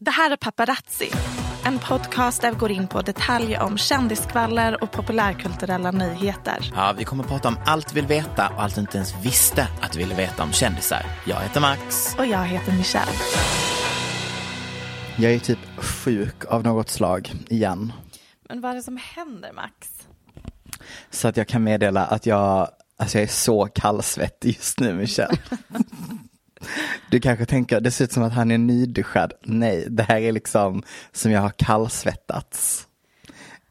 Det här är Paparazzi, en podcast där vi går in på detaljer om kändiskvaller och populärkulturella nyheter. Ja, vi kommer att prata om allt vi vill veta och allt du inte ens visste att du ville veta om kändisar. Jag heter Max. Och jag heter Michelle. Jag är typ sjuk av något slag igen. Men vad är det som händer Max? Så att jag kan meddela att jag, alltså jag är så kallsvettig just nu Michelle. Du kanske tänker, det ser ut som att han är nyduschad. Nej, det här är liksom som jag har kallsvettats.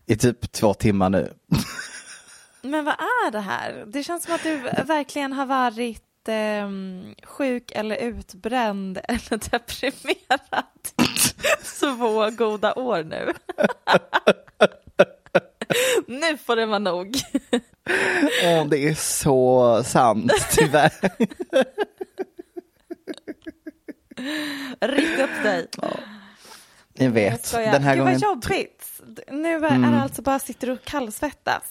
I typ två timmar nu. Men vad är det här? Det känns som att du verkligen har varit eh, sjuk eller utbränd eller deprimerad två goda år nu. nu får det vara nog. Åh, det är så sant, tyvärr. Rikt upp dig. Jag vet. Skojar. Den här Gud gången... vad jobbigt. Nu är, det alltså bara sitter och kallsvettas.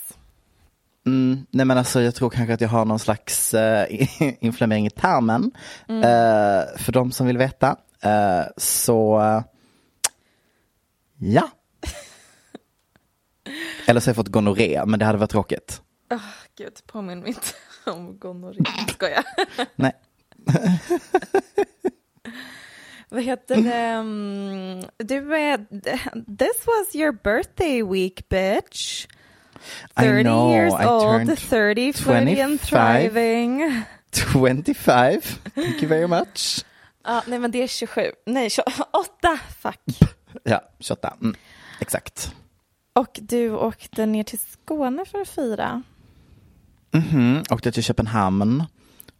Mm, nej men alltså jag tror kanske att jag har någon slags uh, inflammering i tarmen. Mm. Uh, för de som vill veta. Uh, så ja. Eller så har jag fått gonorré, men det hade varit tråkigt. Oh, Gud, påminn mig inte om gonorré. Skojar. Nej. Vad heter det? mm, Du är... This was your birthday week, bitch. 30 I know, years I old, turned 30, flirty and 25. thriving. 25, thank you very much. Ja, nej, men det är 27. Nej, 28. Fuck. Ja, 28. Mm, exakt. Och du åkte ner till Skåne för att fira. Mhm, åkte till Köpenhamn,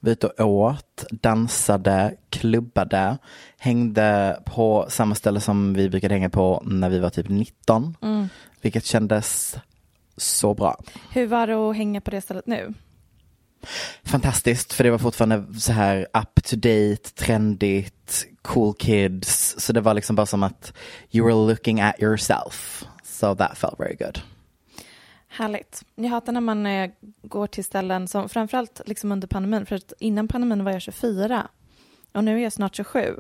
var ute och åt, dansade, klubbade, hängde på samma ställe som vi brukade hänga på när vi var typ 19. Vilket kändes så bra. Hur var det att hänga på det stället nu? Fantastiskt, för det var fortfarande så här up to date, trendigt, cool kids. Så det var liksom bara som att you were looking at yourself. So that felt very good. Härligt. Jag hatar när man eh, går till ställen som, framförallt liksom under pandemin, för att innan pandemin var jag 24 och nu är jag snart 27.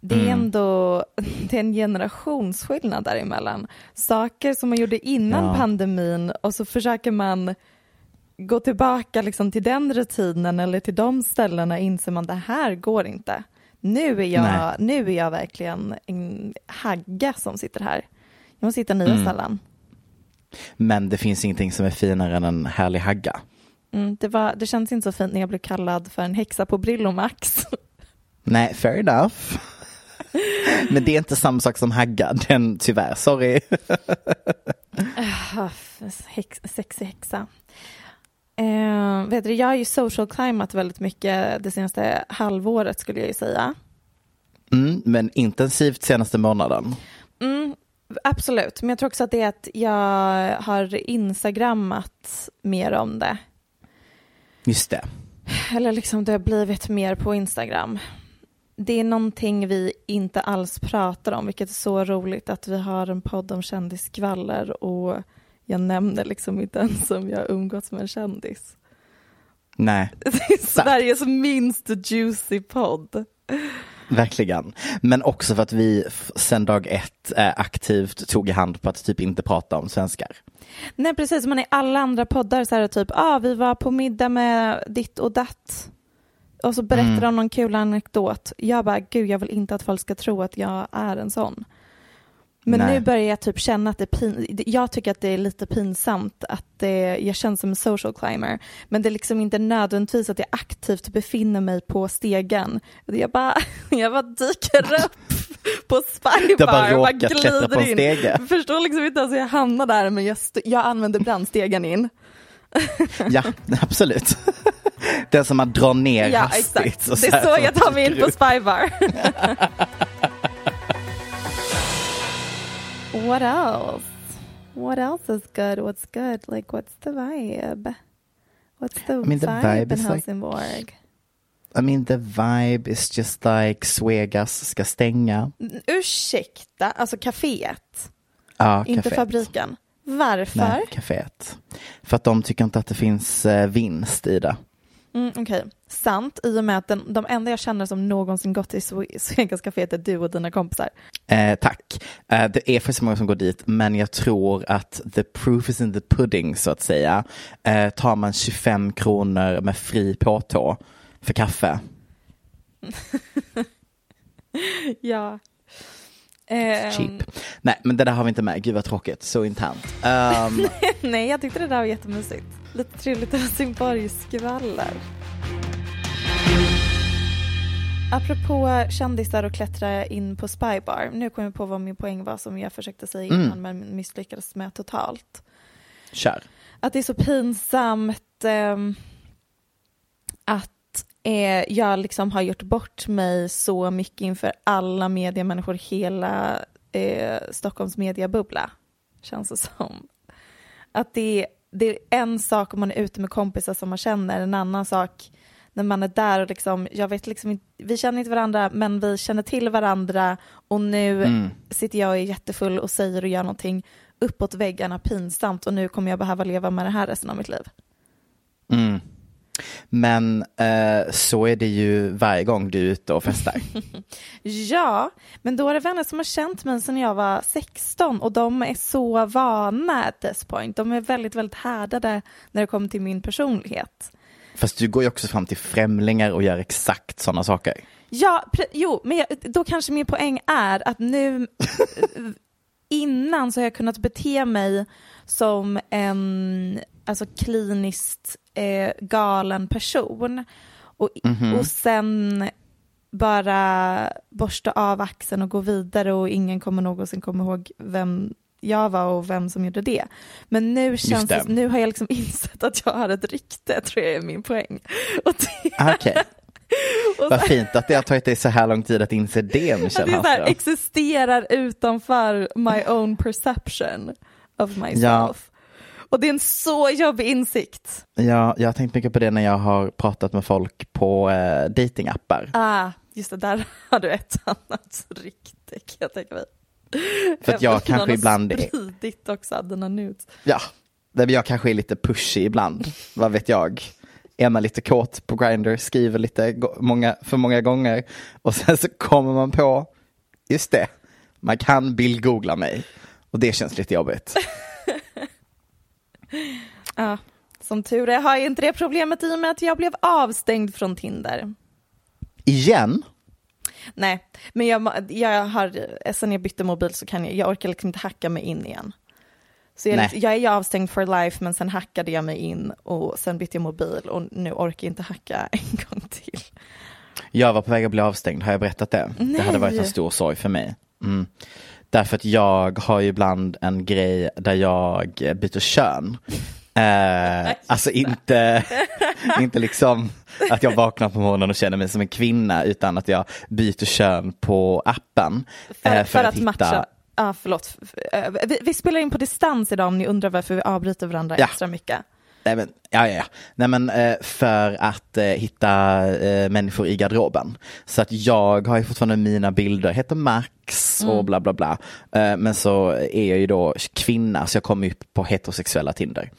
Det är ändå det är en generationsskillnad däremellan. Saker som man gjorde innan Ja. pandemin och så försöker man gå tillbaka liksom till den rutinen eller till de ställena inser man det här går inte. Nu är jag, Nej. nu är jag verkligen en hagga som sitter här. Jag måste hitta nya ställen. Men det finns ingenting som är finare än en härlig hagga. Mm, det, var, det känns inte så fint när jag blev kallad för en häxa på Brillomax. Nej, fair enough. Men det är inte samma sak som hagga, den tyvärr, sorry. Häx, sexig häxa. Eh, vet du, jag har ju social climat väldigt mycket det senaste halvåret skulle jag ju säga. Mm, men intensivt senaste månaden. Mm, absolut, men jag tror också att det är att jag har instagrammat mer om det. Just det. Eller liksom det har blivit mer på Instagram. Det är någonting vi inte alls pratar om, vilket är så roligt att vi har en podd om kändiskvaller och jag nämner liksom inte ens om jag umgåtts med en kändis. Nej, Det är Sveriges minst juicy podd. Verkligen. Men också för att vi sen dag ett eh, aktivt tog i hand på att typ inte prata om svenskar. Nej precis, man i alla andra poddar så är det typ, ah, vi var på middag med ditt och datt. Och så berättar Mm. de någon kul anekdot. Jag bara, gud jag vill inte att folk ska tro att jag är en sån. Men Nej. nu börjar jag typ känna att det är pin- jag tycker att det är lite pinsamt att det, jag känns som en social climber. Men det är liksom inte nödvändigtvis att jag aktivt befinner mig på stegen. Jag bara, jag bara dyker upp på Spybar bara bara glider in. stege. Förstår liksom inte ens hur jag hamnar där men jag, st- jag använder brandstegen in. Ja, absolut. Den som man drar ner Ja hastigt. exakt, och det är så som jag tar mig in på. Spybar. What else? What else is good? What's good? Like what's the vibe? What's the, mean, the vibe, vibe in is like- Helsingborg? I mean the vibe is just like Svegas ska stänga. N- Ursäkta, alltså kaféet, Ja, inte kaféet. fabriken. Varför? Nej, kaféet. För att de tycker inte att det finns eh, vinst i det. Mm, Okej, sant i och med att den, de enda jag känner som någonsin gått till Sve- Svegas kaféet är du och dina kompisar. Eh, tack. Eh, det är faktiskt många som går dit, men jag tror att the proof is in the pudding så att säga. Eh, tar man 25 kronor med fri påtå för kaffe. Ja. Ehm, Cheap. Nej, men det där har vi inte med. Gud vad tråkigt. Så internt. Um, Nej, jag tyckte det där var jättemysigt. Lite trevligt Helsingborgsskvaller. Apropå kändisar och klättra in på Spybar. Nu kommer jag på vad min poäng var som jag försökte säga innan Mm. men misslyckades med totalt. kör. Att det är så pinsamt ehm, att eh, jag liksom har gjort bort mig så mycket inför alla mediemänniskor, hela eh, Stockholms mediabubbla, känns det som. Att det, det är en sak om man är ute med kompisar som man känner, en annan sak när man är där och liksom, jag vet liksom inte, vi känner inte varandra men vi känner till varandra och nu Mm. sitter jag och är jättefull och säger och gör någonting uppåt väggarna pinsamt och nu kommer jag behöva leva med det här resten av mitt liv. Mm. Men eh, så är det ju varje gång du är ute och festar. Ja, men då är det vänner som har känt mig sedan jag var 16 och de är så vana at this point. De är väldigt, väldigt härdade när det kommer till min personlighet. Fast du går ju också fram till främlingar och gör exakt sådana saker. Ja, jo, men jag, då kanske min poäng är att nu innan så har jag kunnat bete mig som en alltså kliniskt eh, galen person och, och sen bara borsta av axeln och gå vidare och ingen kommer någonsin komma ihåg vem jag var och vem som gjorde det. Men nu känns det. det, nu har jag liksom insett att jag har ett rykte, tror jag är min poäng. Och det, och vad fint att det har tagit dig så här lång tid att inse det Att Michelle det så här, existerar utanför my own perception of myself. Ja. Och det är en så jobbig insikt. Ja, jag har tänkt mycket på det när jag har pratat med folk på eh, datingappar. Ah, just det, där har du ett annat rykte kan jag tänka mig. För att jag Någon kanske ibland spridit också nudes. Ja, jag kanske är lite pushy ibland, vad vet jag. Är man lite kåt på Grindr, skriver lite många, för många gånger och sen så kommer man på, just det, man kan bildgoogla mig och det känns lite jobbigt. Ja, som tur är har jag inte det problemet i och med att jag blev avstängd från Tinder. Igen? Nej, men jag, jag har, sen jag bytte mobil så kan jag, jag orkar liksom inte hacka mig in igen. Så jag, Nej. jag är ju avstängd for life men sen hackade jag mig in och sen bytte jag mobil och nu orkar jag inte hacka en gång till. Jag var på väg att bli avstängd, har jag berättat det? Det hade varit en Nej. stor sorg för mig. Mm. Därför att jag har ju ibland en grej där jag byter kön. Eh, alltså inte, inte liksom att jag vaknar på morgonen och känner mig som en kvinna utan att jag byter kön på appen. För, eh, för, att, matcha. Ja, förlåt. Eh, Vi, vi spelar in på distans idag om ni undrar varför vi avbryter varandra Ja. extra mycket. Nej men, ja, ja, ja. Nej, men eh, för att eh, hitta eh, människor i garderoben. Så att jag har ju fortfarande mina bilder, heter Max och bla bla bla. Eh, men så är jag ju då kvinna så jag kommer upp på heterosexuella Tinder.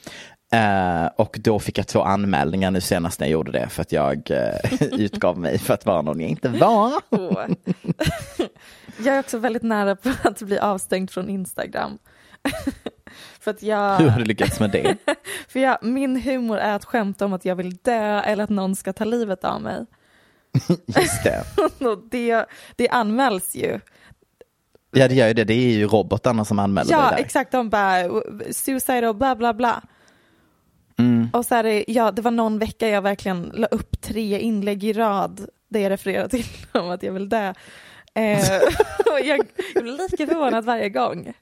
Eh, och då fick jag två anmälningar nu senast när jag gjorde det för att jag eh, utgav mig för att vara någon jag inte var. Jag är också väldigt nära på att bli avstängd från Instagram. för att jag... Hur har du lyckats med det? För jag, min humor är att skämta om att jag vill dö eller att någon ska ta livet av mig. Just det. Och det, det anmäls ju. Ja det gör ju det, det är ju robotarna som anmäler Ja, dig där. exakt. De bara suicidal bla bla bla. Mm. Och så är det, ja, det var någon vecka jag verkligen la upp tre inlägg i rad där jag refererar till om att jag vill dö. Eh, och jag, jag blir lika förvånad varje gång.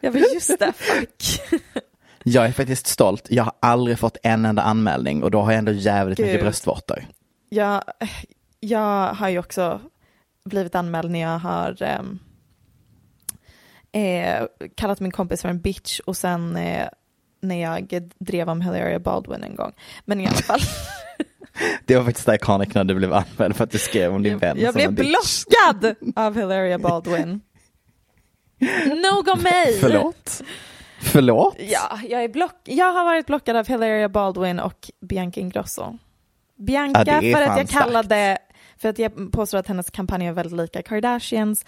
Jag vill just det, fuck. Jag är faktiskt stolt, jag har aldrig fått en enda anmälning och då har jag ändå jävligt Gud. mycket bröstvårtor. Jag, jag har ju också blivit anmäld när jag har ehm, eh, kallat min kompis för en bitch och sen eh, när jag drev om Hilaria Baldwin en gång. Men i alla fall, Det var faktiskt iconic när du blev anmäld för att du skrev om din vän jag som blev en bitch. blockad av Hilaria Baldwin. Nog om mig! Förlåt? Förlåt? Ja, jag, är block jag har varit blockad av Hilaria Baldwin och Bianca Ingrosso. Bianca Ja, för att jag kallade, för att jag påstår att hennes kampanj är väldigt lika Kardashians.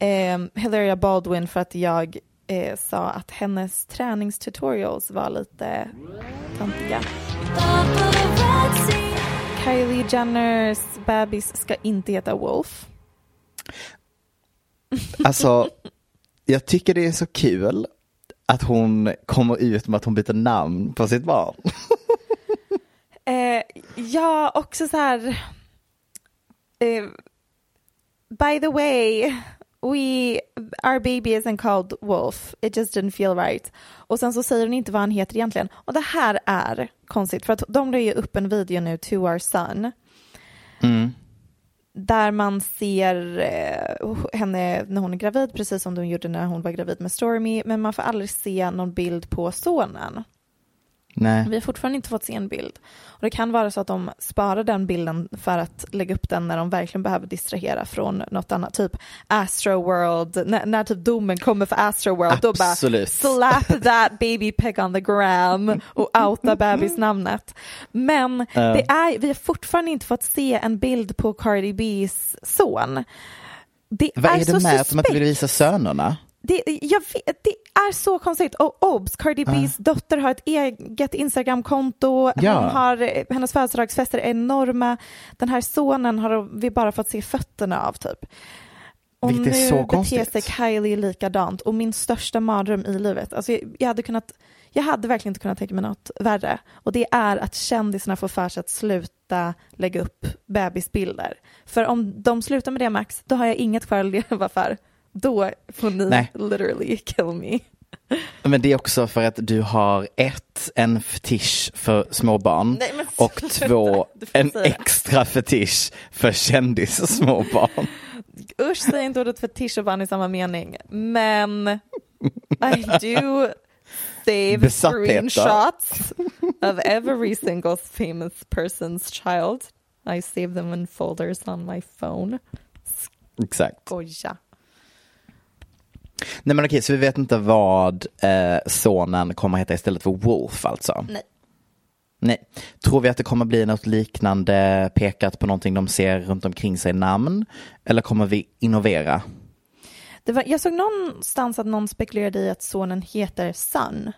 Eh, Hilaria Baldwin för att jag eh, sa att hennes träningstutorials var lite töntiga. Kylie Jenners bebis ska inte heta Wolf. Alltså, jag tycker det är så kul att hon kommer ut med att hon byter namn på sitt barn. Eh, ja, också så här. Eh, by the way, we, our baby isn't called Wolf. It just didn't feel right. Och sen så säger hon inte vad han heter egentligen. Och det här är konstigt för att de la ju upp en video nu, To Our Son. Där man ser eh, henne när hon är gravid, precis som de gjorde när hon var gravid med Stormy. Men man får aldrig se någon bild på sonen. Nej. Vi har fortfarande inte fått se en bild. Och det kan vara så att de sparar den bilden för att lägga upp den när de verkligen behöver distrahera från något annat. Typ Astroworld, när, när typ domen kommer för Astroworld, då bara slap that baby pig on the gram och outa bebisnamnet. Men det är, vi har fortfarande inte fått se en bild på Cardi B's son. Det Vad är, så det med att de inte suspekt. vill visa sönerna? Det, jag vet, det är så konstigt. Och obs, Cardi B's dotter har ett eget Instagramkonto. Ja. Hon har, hennes födelsedagsfester är enorma. Den här sonen har vi bara fått se fötterna av typ. Och Vilket är nu så beter konstigt. sig Kylie likadant. Och min största mardröm i livet, alltså jag, jag hade kunnat jag hade verkligen inte kunnat tänka mig något värre. Och det är att kändisarna får för sig att sluta lägga upp bebisbilder. För om de slutar med det Max, då har jag inget kvar att leva för. Då får ni Nej. literally kill me. Men det är också för att du har ett, en fetisch för små barn Nej, men och två, en extra fetisch för kändis små barn. Usch, säg inte ordet fetisch och barn i samma mening. Men I do save Besatthet då? screenshots of every single famous person's child. I save them in folders on my phone. Exakt. Skoja. Nej men okej, så vi vet inte vad eh, sonen kommer heta istället för Wolf alltså? Nej. Nej. Tror vi att det kommer bli något liknande pekat på någonting de ser runt omkring sig namn? Eller kommer vi innovera? Det var, jag såg någonstans att någon spekulerade i att sonen heter Sun.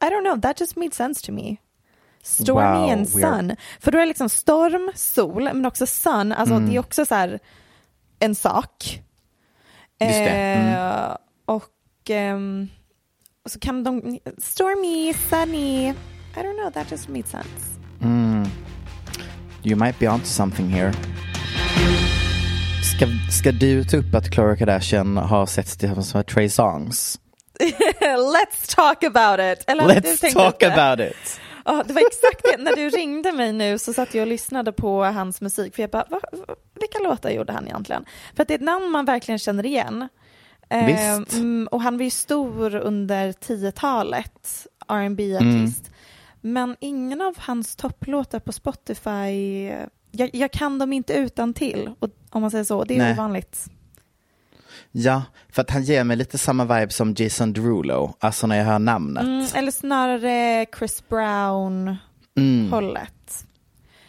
I don't know, that just made sense to me. Stormy Wow, and weird. Sun. För då är det liksom storm, sol, men också sun. Alltså Mm. det är också så här en sak. Just det, mm. Eh, och ehm, och så kan de, stormy, sunny. I don't know, that just made sense. You might be onto something here. Ska, ska du ta upp att Khloe Kardashian har sett tillsammans med Trey Songs? Let's talk about it. Eller Let's talk det? about it! Ja, det var exakt det. När du ringde mig nu så satt jag och lyssnade på hans musik. För jag bara, va, va, vilka låtar gjorde han egentligen? För att det är ett namn man verkligen känner igen. Eh, Visst. mm, och han var ju stor under 10-talet, rb artist Men ingen av hans topplåtar på Spotify, jag, jag kan dem inte utan till. Och, om man säger så, det är Nej. ovanligt. Ja, för att han ger mig lite samma vibe som Jason Derulo, alltså när jag hör namnet. Mm, eller snarare Chris Brown-hållet.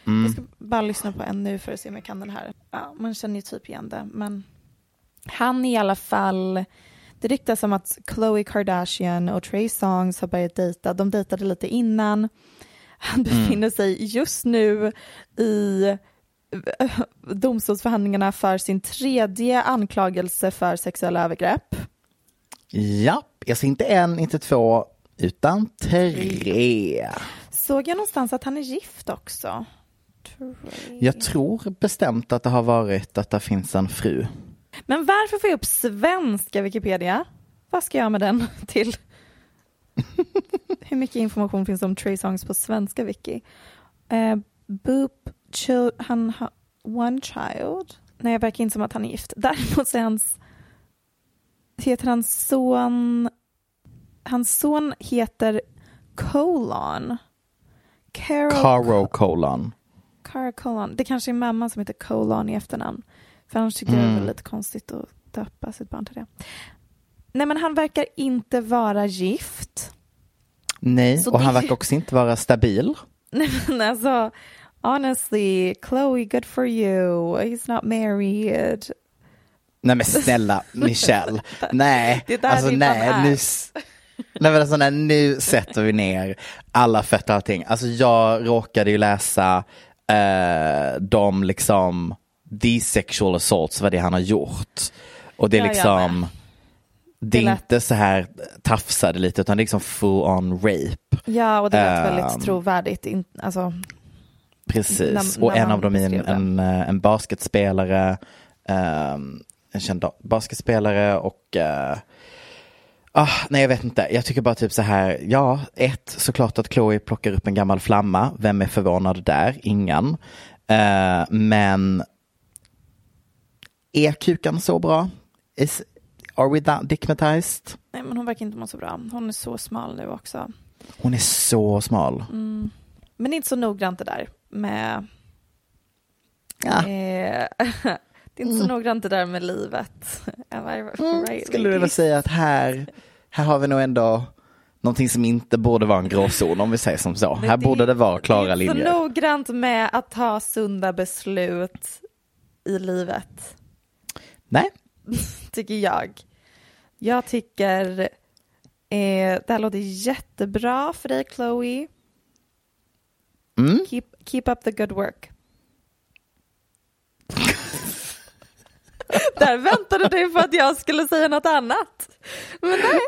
Mm. Jag ska bara lyssna på en nu för att se om jag kan den här. Ja, man känner ju typ igen det, men han i alla fall det ryktas om att Khloe Kardashian och Trey Songs har börjat dejta. De dejtade lite innan. Han befinner sig just nu i eh, domstolsförhandlingarna för sin tredje anklagelse för sexuella övergrepp. Ja, jag ser inte en, inte två, utan tre. Såg jag någonstans att han är gift också? Trey. Jag tror bestämt att det har varit att det finns en fru. Men varför får jag upp svenska Wikipedia? Vad ska jag med den till? Hur mycket information finns om Trey Songs på svenska wiki? Uh, Boop, chil- han har one child. Nej, jag verkar inte som att han är gift. Däremot så är hans, heter hans son, hans son heter Colon. Carol Caro Colon. Cara Colon. Det kanske är mamma som heter Colon i efternamn. För annars tycker jag det Mm. är lite konstigt att döpa sitt barn till det. Nej men han verkar inte vara gift. Nej, Så och han det- verkar också inte vara stabil. Nej men alltså, honestly, Chloe, good for you. He's not married. Nej men snälla Michelle. Nej, Det är där alltså nej, nu, nej, men alltså, nej, nu sätter vi ner alla fötter och allting. Alltså jag råkade ju läsa eh, de liksom, these sexual assaults, vad det är han har gjort. Och det är liksom, det är inte så här tafsade lite utan det är liksom full on rape. Ja, och det lät Ehm. väldigt trovärdigt. In, alltså, Precis, och en av dem är en, en, eh, en basketspelare, ehm, en känd basketspelare och eh, ah, nej jag vet inte, jag tycker bara typ så här, ja, ett, såklart att Chloe plockar upp en gammal flamma, vem är förvånad där? Ingen. Eh, men är kukan så bra? Is, are we that dickmatized? nej men hon verkar inte må så bra. Hon är så smal nu också. Hon är så smal. Mm. Men inte så noggrant det där med Ja. Eh, det är inte så noggrant det där med livet. Mm, Skulle du vilja säga att här, här har vi nog ändå någonting som inte borde vara en gråzon om vi säger som så. Men här det- borde det vara Det klara är inte linjer. så noggrant med att ta sunda beslut i livet, Nej, tycker jag. Jag tycker eh, det här låter jättebra för dig, Chloe. Mm. Keep, keep up the good work. Där väntade du på att jag skulle säga något annat. Men nej.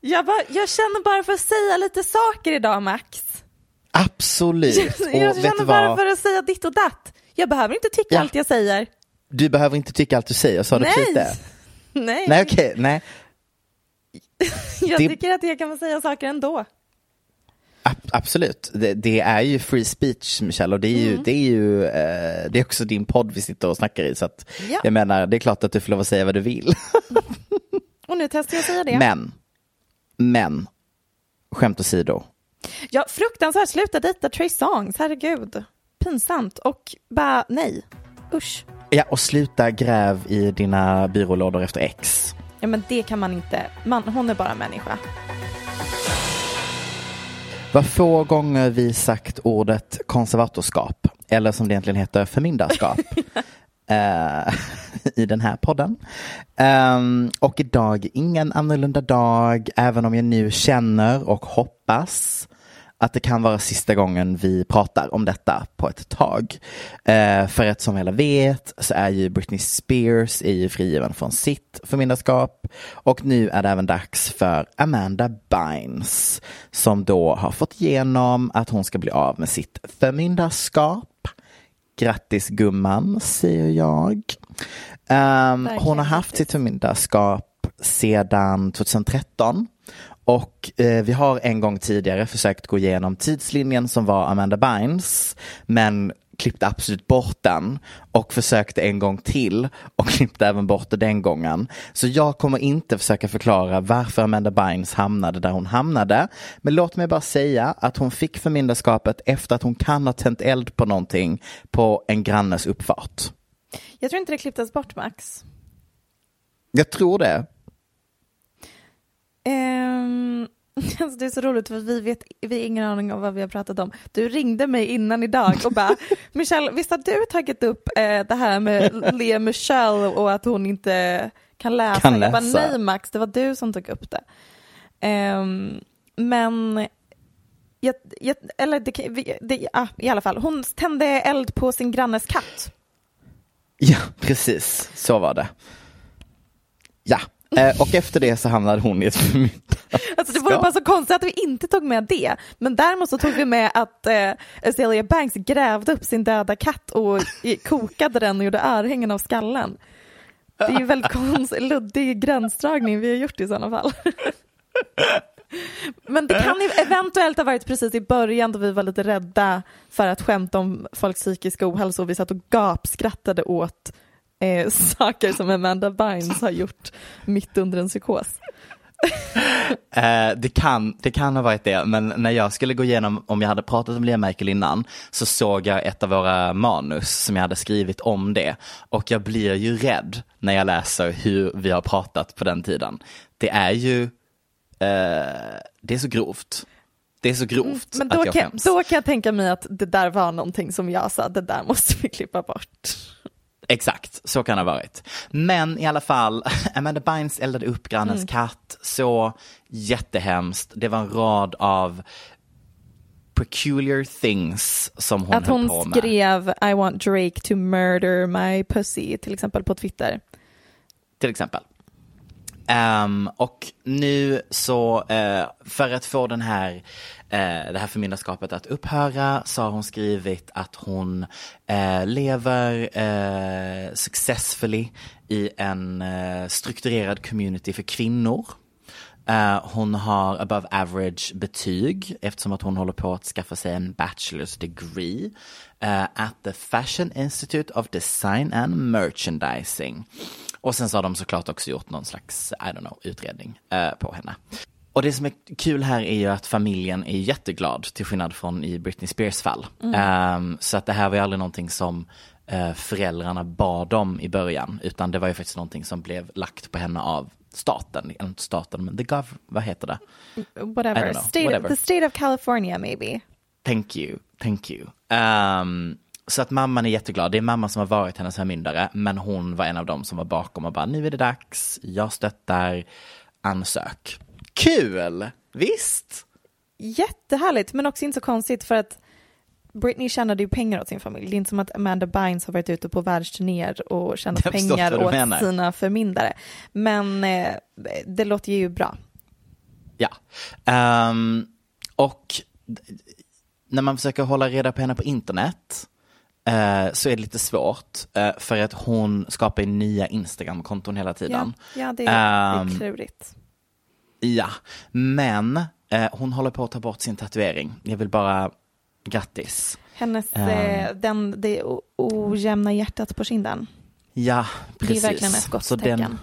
Jag, bara, jag känner bara för att säga lite saker idag, Max. absolut. Jag vet känner bara vad? för att säga ditt och datt. Jag behöver inte tycka Ja. allt jag säger. Du behöver inte tycka allt du säger, sa du precis det? Nej, Nej, okej, nej. jag det- tycker att jag kan säga saker ändå. Ab- absolut. Det, det är ju free speech, Michelle, och det är ju, Mm. det är ju eh, det är också din podd vi sitter och snackar i. Så att, Ja. jag menar, det är klart att du får lov att säga vad du vill. Och nu testar jag att säga det. Men, men, skämt åsido. Ja, fruktansvärt. Sluta dejta Trey Songs, herregud. Pinsamt. Och bara nej. Usch. Ja, och sluta gräv i dina byrålådor efter ex. Ja, men det kan man inte. Man, hon är bara människa. Vad få gånger vi sagt ordet konservatorskap, eller som det egentligen heter förmyndarskap, eh, i den här podden. Ehm, och idag ingen annorlunda dag, även om jag nu känner och hoppas att det kan vara sista gången vi pratar om detta på ett tag. Eh, för att som alla vet så är ju Britney Spears är ju frigiven från sitt förmyndarskap och nu är det även dags för Amanda Bynes som då har fått igenom att hon ska bli av med sitt förmyndarskap. Grattis gumman, säger jag. Ehm, hon har haft sitt förmyndarskap sedan 2013 och eh, vi har en gång tidigare försökt gå igenom tidslinjen som var Amanda Bynes men klippte absolut bort den och försökte en gång till och klippte även bort det den gången. Så jag kommer inte försöka förklara varför Amanda Bynes hamnade där hon hamnade. Men låt mig bara säga att hon fick förmyndarskapet efter att hon kan ha tänt eld på någonting på en grannes uppfart. Jag tror inte det klipptes bort, Max. Jag tror det. Ehm, alltså det är så roligt för vi vet vi har ingen aning om vad vi har pratat om. Du ringde mig innan idag och bara Michelle, visst har du tagit upp eh, det här med Lea Michelle och att hon inte kan läsa? Kan Jag bara, läsa. nej Max, det var du som tog upp det. Ehm, men jag, jag, eller det, det, ah, i alla fall, hon tände eld på sin grannes katt. Ja, precis. Så var det. Ja, Eh, och efter det så hamnade hon i ett förmyndarskap. Alltså det vore bara så konstigt att vi inte tog med det. Men däremot så tog vi med att eh, Azealia Banks grävde upp sin döda katt och i- kokade den och gjorde örhängen av skallen. Det är ju väldigt konstigt, luddig gränsdragning vi har gjort i sådana fall. Men det kan ju eventuellt ha varit precis i början då vi var lite rädda för att skämta om folks psykiska ohälsa och vi satt och gapskrattade åt eh, saker som Amanda Bynes har gjort mitt under en psykos. Eh, det, kan, det kan ha varit det, men när jag skulle gå igenom, om jag hade pratat om Lea Michael innan, så såg jag ett av våra manus som jag hade skrivit om det. Och jag blir ju rädd när jag läser hur vi har pratat på den tiden. Det är ju, eh, det är så grovt. Det är så grovt Men då att jag kan, skäms. då kan jag tänka mig att det där var någonting som jag sa, det där måste vi klippa bort. Exakt, så kan det ha varit. Men i alla fall, Amanda Bynes eldade upp grannens Mm. katt, så jättehemskt. Det var en rad av peculiar things som hon att hon på med. skrev I want Drake to murder my pussy till exempel på Twitter. Till exempel. Um, och nu så, uh, för att få den här, uh, det här förmyndarskapet att upphöra så har hon skrivit att hon uh, lever uh, successfully i en strukturerad community för kvinnor. Uh, hon har above average betyg eftersom att hon håller på att skaffa sig en bachelor's degree uh, at the Fashion Institute of Design and Merchandising. Och sen så har de såklart också gjort någon slags, I don't know, utredning eh, på henne. Och det som är kul här är ju att familjen är jätteglad till skillnad från i Britney Spears fall. Ehm, så att det här var ju aldrig någonting som eh, föräldrarna bad om i början, utan det var ju faktiskt någonting som blev lagt på henne av staten, inte staten, men the gov, vad heter det? Whatever. know, State, whatever. The state of California maybe. Thank you, thank you. Ehm, så att mamman är jätteglad. Det är mamma som har varit hennes förmyndare, men hon var en av dem som var bakom och bara, nu är det dags, jag stöttar, ansök. Kul! Visst? Jättehärligt, men också inte så konstigt för att Britney tjänade ju pengar åt sin familj. Det är inte som att Amanda Bynes har varit ute på världsturnéer och tjänat pengar åt menar. sina förmyndare. Men eh, det låter ju bra. Ja. Ehm, och när man försöker hålla reda på henne på internet eh, så är det lite svårt eh, för att hon skapar nya Instagram-konton hela Ja, tiden. ja det, är, det Ehm, är klurigt. Ja, men eh, hon håller på att ta bort sin tatuering. Jag vill bara grattis. Hennes, ehm. eh, den, det ojämna hjärtat på kinden. Ja, Det är precis. verkligen ett gott Så tecken. den,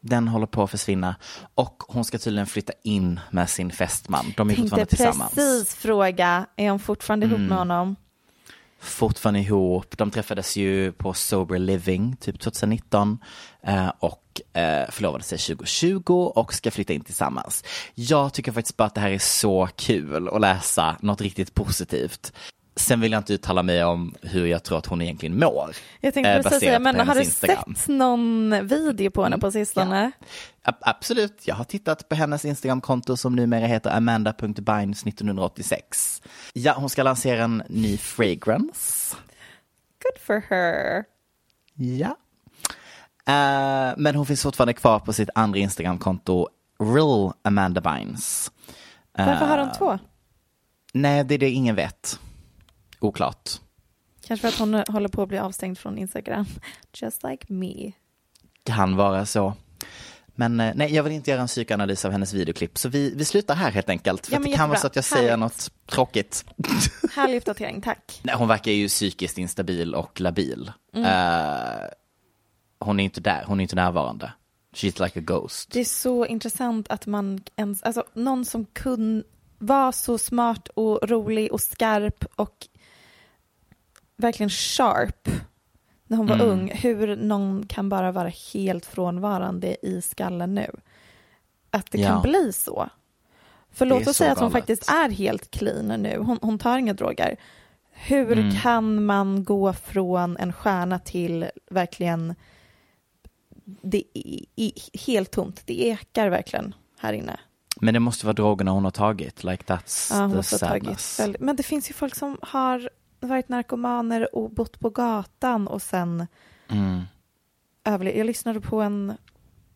den håller på att försvinna. Och hon ska tydligen flytta in med sin fästman. De är Tänkte fortfarande tillsammans. precis fråga, är hon fortfarande ihop Mm. med honom? Fortfarande ihop. De träffades ju på Sober Living, typ 2019. Eh, och eh, förlovade sig 2020 och ska flytta in tillsammans. Jag tycker faktiskt bara att det här är så kul att läsa något riktigt positivt. Sen vill jag inte uttala mig om hur jag tror att hon egentligen mår. Jag tänkte eh, precis säga, men har du Instagram. sett någon video på henne på sistone? A- Absolut, jag har tittat på hennes Instagramkonto som numera heter amanda.bynes1986. Ja, hon ska lansera en ny fragrance. Good for her. Ja. Eh, men hon finns fortfarande kvar på sitt andra Instagramkonto, Real Amanda Bynes. Eh, Varför har hon två? Nej, det är det ingen vet. Oklart. Kanske för att hon håller på att bli avstängd från Instagram. Just like me. Kan vara så. Men eh, nej, jag vill inte göra en psykoanalys av hennes videoklipp, så vi, vi slutar här helt enkelt. För Ja, det kan vara så att jag säger Härligt. något tråkigt. Härlig uppdatering, tack. Nej, hon verkar ju psykiskt instabil och labil. Mm. Eh, hon är inte där, hon är inte närvarande. She's like a ghost. Det är så intressant att man ens, alltså någon som kunde vara så smart och rolig och skarp och verkligen sharp när hon var Mm. ung, hur någon kan bara vara helt frånvarande i skallen nu. Att det Ja. kan bli så. För låt oss säga att hon galet. faktiskt är helt clean nu, hon, hon tar inga droger. Hur Mm. kan man gå från en stjärna till verkligen, det är, är helt tomt, det ekar verkligen här inne. Men det måste vara drogerna hon har tagit. Like that's Ja, the tagit sadness. väldigt- Men det finns ju folk som har varit narkomaner och bott på gatan och sen Mm. överlevt. Jag lyssnade på en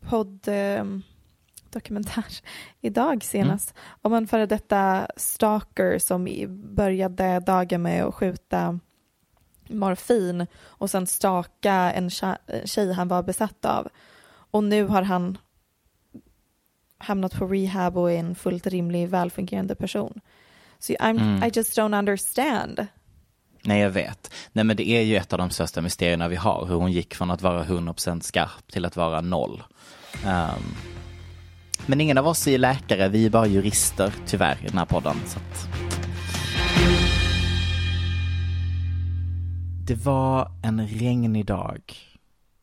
podd eh, dokumentär idag senast om en före detta stalker som började dagen med att skjuta morfin och sen staka en tjej han var besatt av. Och nu har han hamnat på rehab och är en fullt rimlig, välfungerande person. Så I'm, Mm. I just don't understand. Nej, jag vet. Nej, men det är ju ett av de största mysterierna vi har. Hur hon gick från att vara 100% skarp till att vara noll. Um, men ingen av oss är läkare, vi är bara jurister tyvärr i den här podden. Så att... Det var en regnig dag.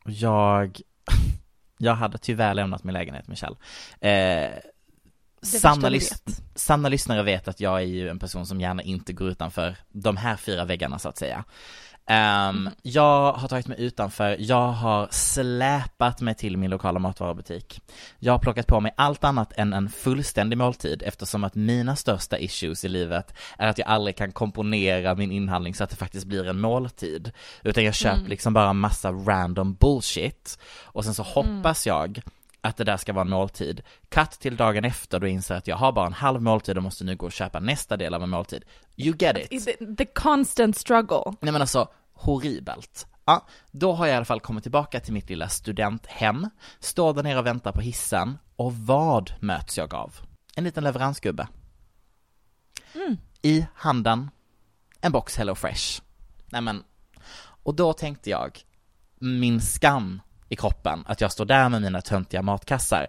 Och jag, jag hade tyvärr lämnat min lägenhet, Michelle. Eh, sanna, lys- sanna lyssnare vet att jag är ju en person som gärna inte går utanför de här fyra väggarna så att säga. Ehm, Jag har tagit mig utanför, jag har släpat mig till min lokala matvarubutik. Jag har plockat på mig allt annat än en fullständig måltid eftersom att mina största issues i livet är att jag aldrig kan komponera min inhandling så att det faktiskt blir en måltid. Utan jag köper liksom bara massa random bullshit och sen så hoppas jag att det där ska vara en måltid. Cut till dagen efter då inser att jag har bara en halv måltid och måste nu gå och köpa nästa del av en måltid. You get it. The, the constant struggle. Nej men alltså, horribelt. Ja, då har jag i alla fall kommit tillbaka till mitt lilla studenthem, står där nere och väntar på hissen, och vad möts jag av? En liten leveransgubbe. I handen, en box Hello Fresh. Nej men, och då tänkte jag, min skam i kroppen, att jag står där med mina töntiga matkassar,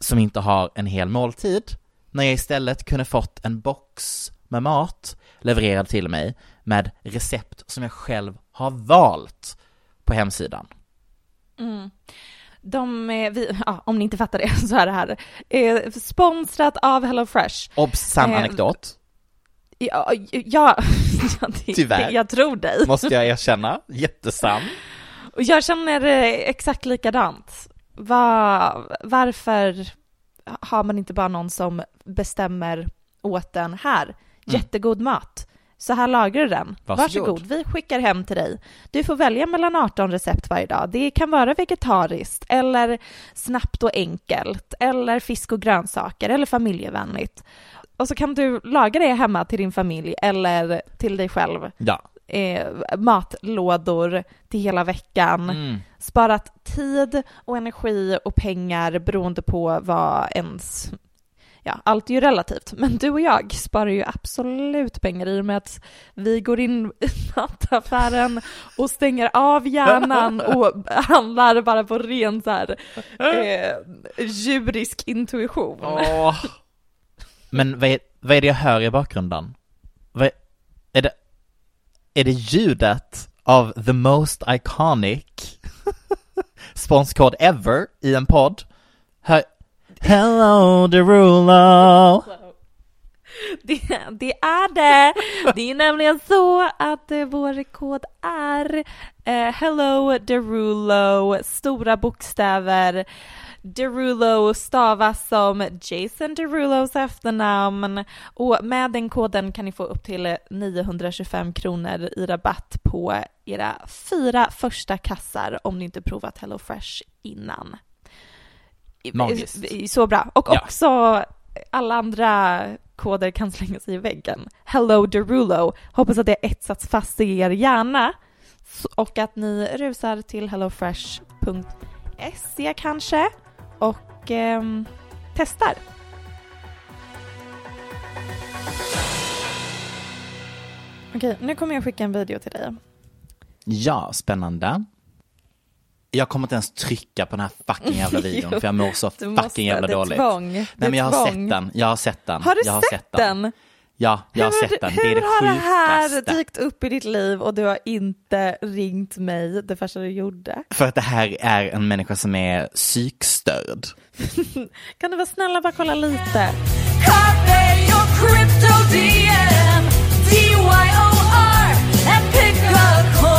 som inte har en hel måltid, när jag istället kunde fått en box med mat levererad till mig med recept som jag själv har valt på hemsidan. De, eh, vi, ja, om ni inte fattar det så är det här. Eh, sponsrat av HelloFresh. Obs, sann Eh, anekdot, Ja, ja, ja det, Tyvärr. jag tror dig. måste jag erkänna, jättesann. Och jag känner eh, exakt likadant. Va, varför har man inte bara någon som bestämmer åt en här? Jättegod mat. Så här lagar du den. Varsågod. Varsågod, vi skickar hem till dig. Du får välja mellan 18 recept varje dag. Det kan vara vegetariskt, eller snabbt och enkelt, eller fisk och grönsaker, eller familjevänligt. Och så kan du laga det hemma till din familj eller till dig själv Ja. Eh, matlådor till hela veckan. Mm. Sparat tid och energi och pengar beroende på vad ens... Ja, allt är ju relativt, men du och jag sparar ju absolut pengar i och med att vi går in i mataffären och stänger av hjärnan och handlar bara på ren så här, eh, djurisk intuition. Åh. Men vad är, vad är det jag hör i bakgrunden? Vad är, är det, är det ljudet av the most iconic sponskod ever i en podd? Hör, Hello Derulo! Det, det är det. Det är nämligen så att eh, vår kod är eh, Hello Derulo, stora bokstäver. Derulo stavas som Jason Derulos efternamn och med den koden kan ni få upp till 925 kronor i rabatt på era fyra första kassar om ni inte provat HelloFresh innan. Magiskt. Så bra. Och Ja. också alla andra koder kan slänga sig i väggen. Hello Derulo. Hoppas att det etsats fast i er hjärna och att ni rusar till hellofresh.se kanske och ehm, testar. Okej, nu kommer jag skicka en video till dig. Ja, spännande. Jag kommer inte ens trycka på den här fucking jävla videon Jo, för jag mår så Du måste, fucking jävla dåligt. Tvång. Nej men jag har tvång. sett den, jag har sett den. Har du jag sett den? Ja, jag har hur, sett den. Hur det är det har det här sjukaste. dykt upp i ditt liv och du har inte ringt mig det första du gjorde? För att det här är en människa som är psykstörd. Kan du vara snälla bara kolla lite? Crypto DM, D-Y-O-R, and pick a coin.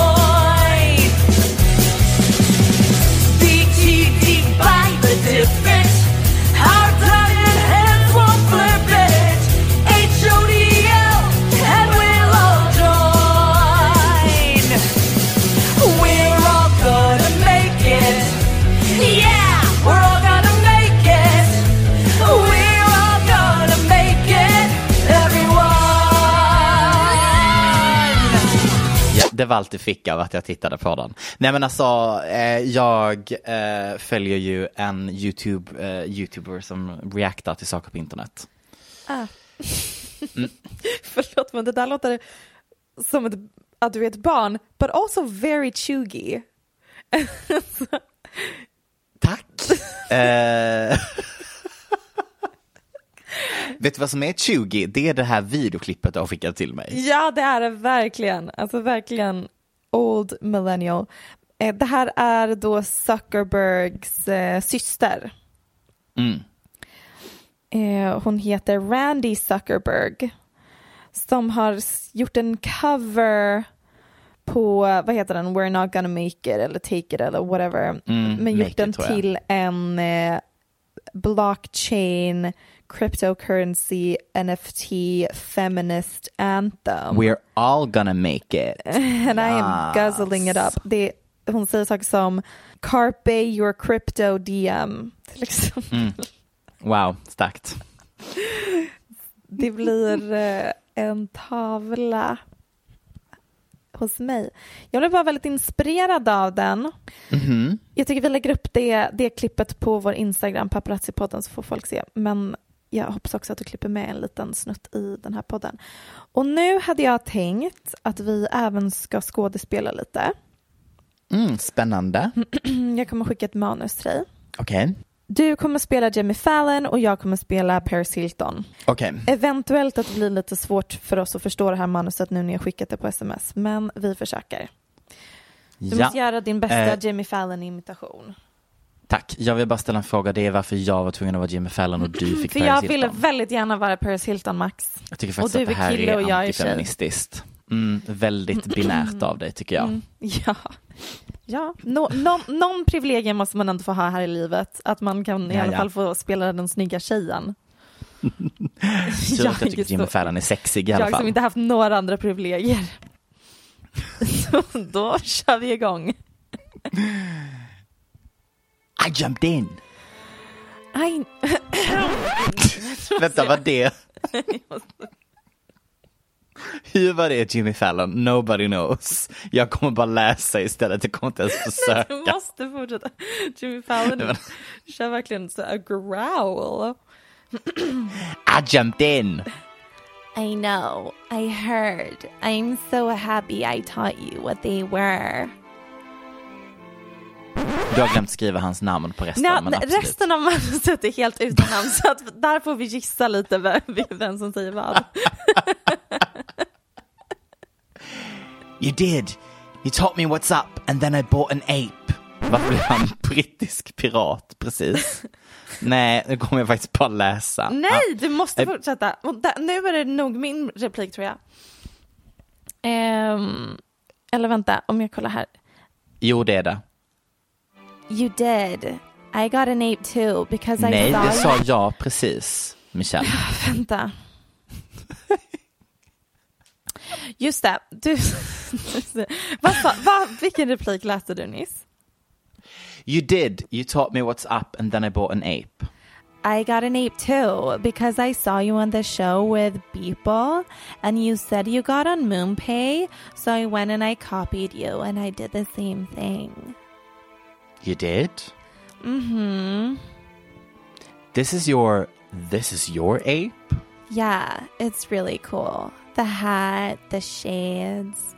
Det var allt du fick av att jag tittade på den. Nej men alltså, eh, jag eh, följer ju en YouTube, eh, YouTuber som reactar till saker på internet. Ah. Förlåt men det där låter som ett, att du är ett barn, but also very chuggy. Tack! vet du vad som är 20? Det är det här videoklippet du har skickat till mig. Ja, det är det verkligen. Alltså verkligen old millennial. Eh, Det här är då Zuckerbergs eh, syster. Mm. Eh, hon heter Randy Zuckerberg. Som har gjort en cover på, vad heter den, We're not gonna make it eller take it eller whatever. Mm, men gjort den It, till en eh, blockchain cryptocurrency NFT feminist anthem. We're all gonna make it. And I am Yes. guzzling it up. Det, hon säger saker som Carpe your crypto DM. Till exempel. Mm. Wow, starkt. Det blir eh, en tavla hos mig. Jag blev bara väldigt inspirerad av den. Mhm. Jag tycker vi lägger upp det, det klippet på vår Instagram, paparazzi-podden, så får folk se. Men jag hoppas också att du klipper med en liten snutt i den här podden. Och nu hade jag tänkt att vi även ska skådespela lite. Mm, spännande. Jag kommer skicka ett manus till dig. Okej. Du kommer spela Jimmy Fallon och jag kommer spela Paris Hilton. Okej. Eventuellt att det blir lite svårt för oss att förstå det här manuset nu när jag skickat det på sms, men vi försöker. Du Ja, måste göra din bästa Eh. Jimmy Fallon-imitation. Tack. Jag vill bara ställa en fråga. Det är varför jag var tvungen att vara Jimmy Fallon och du fick För Paris jag Hilton. ville väldigt gärna vara Paris Hilton, Max. Jag tycker faktiskt att det är här jag är är antifeministiskt. Mm, väldigt binärt av dig tycker jag. Mm, ja, ja. Nå, någon, någon privilegium måste man ändå få ha här i livet. Att man kan i Ja, alla ja. fall få spela den snygga tjejen. Tur att jag tycker Jimmy Fallon är sexig i alla Jag som fall. inte haft några andra privilegier. Så då kör vi igång. I jumped in. Aj. Vänta, vad det? Hur det Jimmy Fallon? Nobody knows. Jag kommer bara läsa istället, jag kommer inte ens Du försöka. måste fortsätta. Jimmy Fallon kör verkligen så a growl. I jumped in. I know, I heard. I'm so happy I taught you what they were. Du har glömt skriva hans namn på resten, Nej, men absolut. resten av manuset är helt utan namn så att där får vi gissa lite vem, vem som säger vad. You did. You taught me what's up and then I bought an ape. Varför blev han brittisk pirat precis? Nej, nu kommer jag faktiskt bara läsa. Nej, du måste Eh. fortsätta. Nu är det nog min replik tror jag. Ehm, eller vänta, om jag kollar här. Jo, det är det. You did. I got an ape too because I Nej, saw det you. sa jag precis, Michelle. Vänta. Just det. Du... vad vad, vilken replik läste du nyss? You did. You taught me what's up and then I bought an ape. I got an ape too because I saw you on the show with Beeple and you said you got on MoonPay. So I went and I copied you and I did the same thing. You did? Mm-hmm. This is your this is your ape? Yeah, it's really cool. The hat, the shades.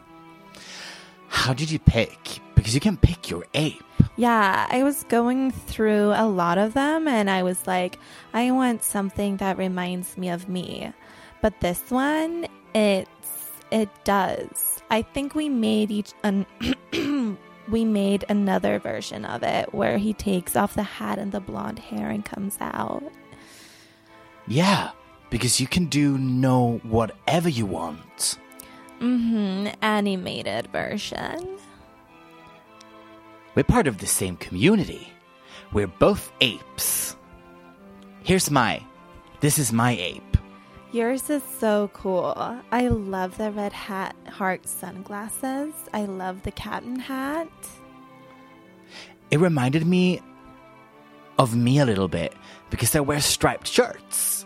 How did you pick? Because you can pick your ape. Yeah, I was going through a lot of them and I was like, I want something that reminds me of me. but this one, it's it does. I think we made each an we made another version of it where he takes off the hat and the blonde hair and comes out. Yeah, because you can do no whatever you want. Mm-hmm. Animated version. We're part of the same community. We're both apes. Here's my. This is my ape. Yours is so cool. I love the red hat heart sunglasses. I love the captain hat. It reminded me of me a little bit because I wear striped shirts.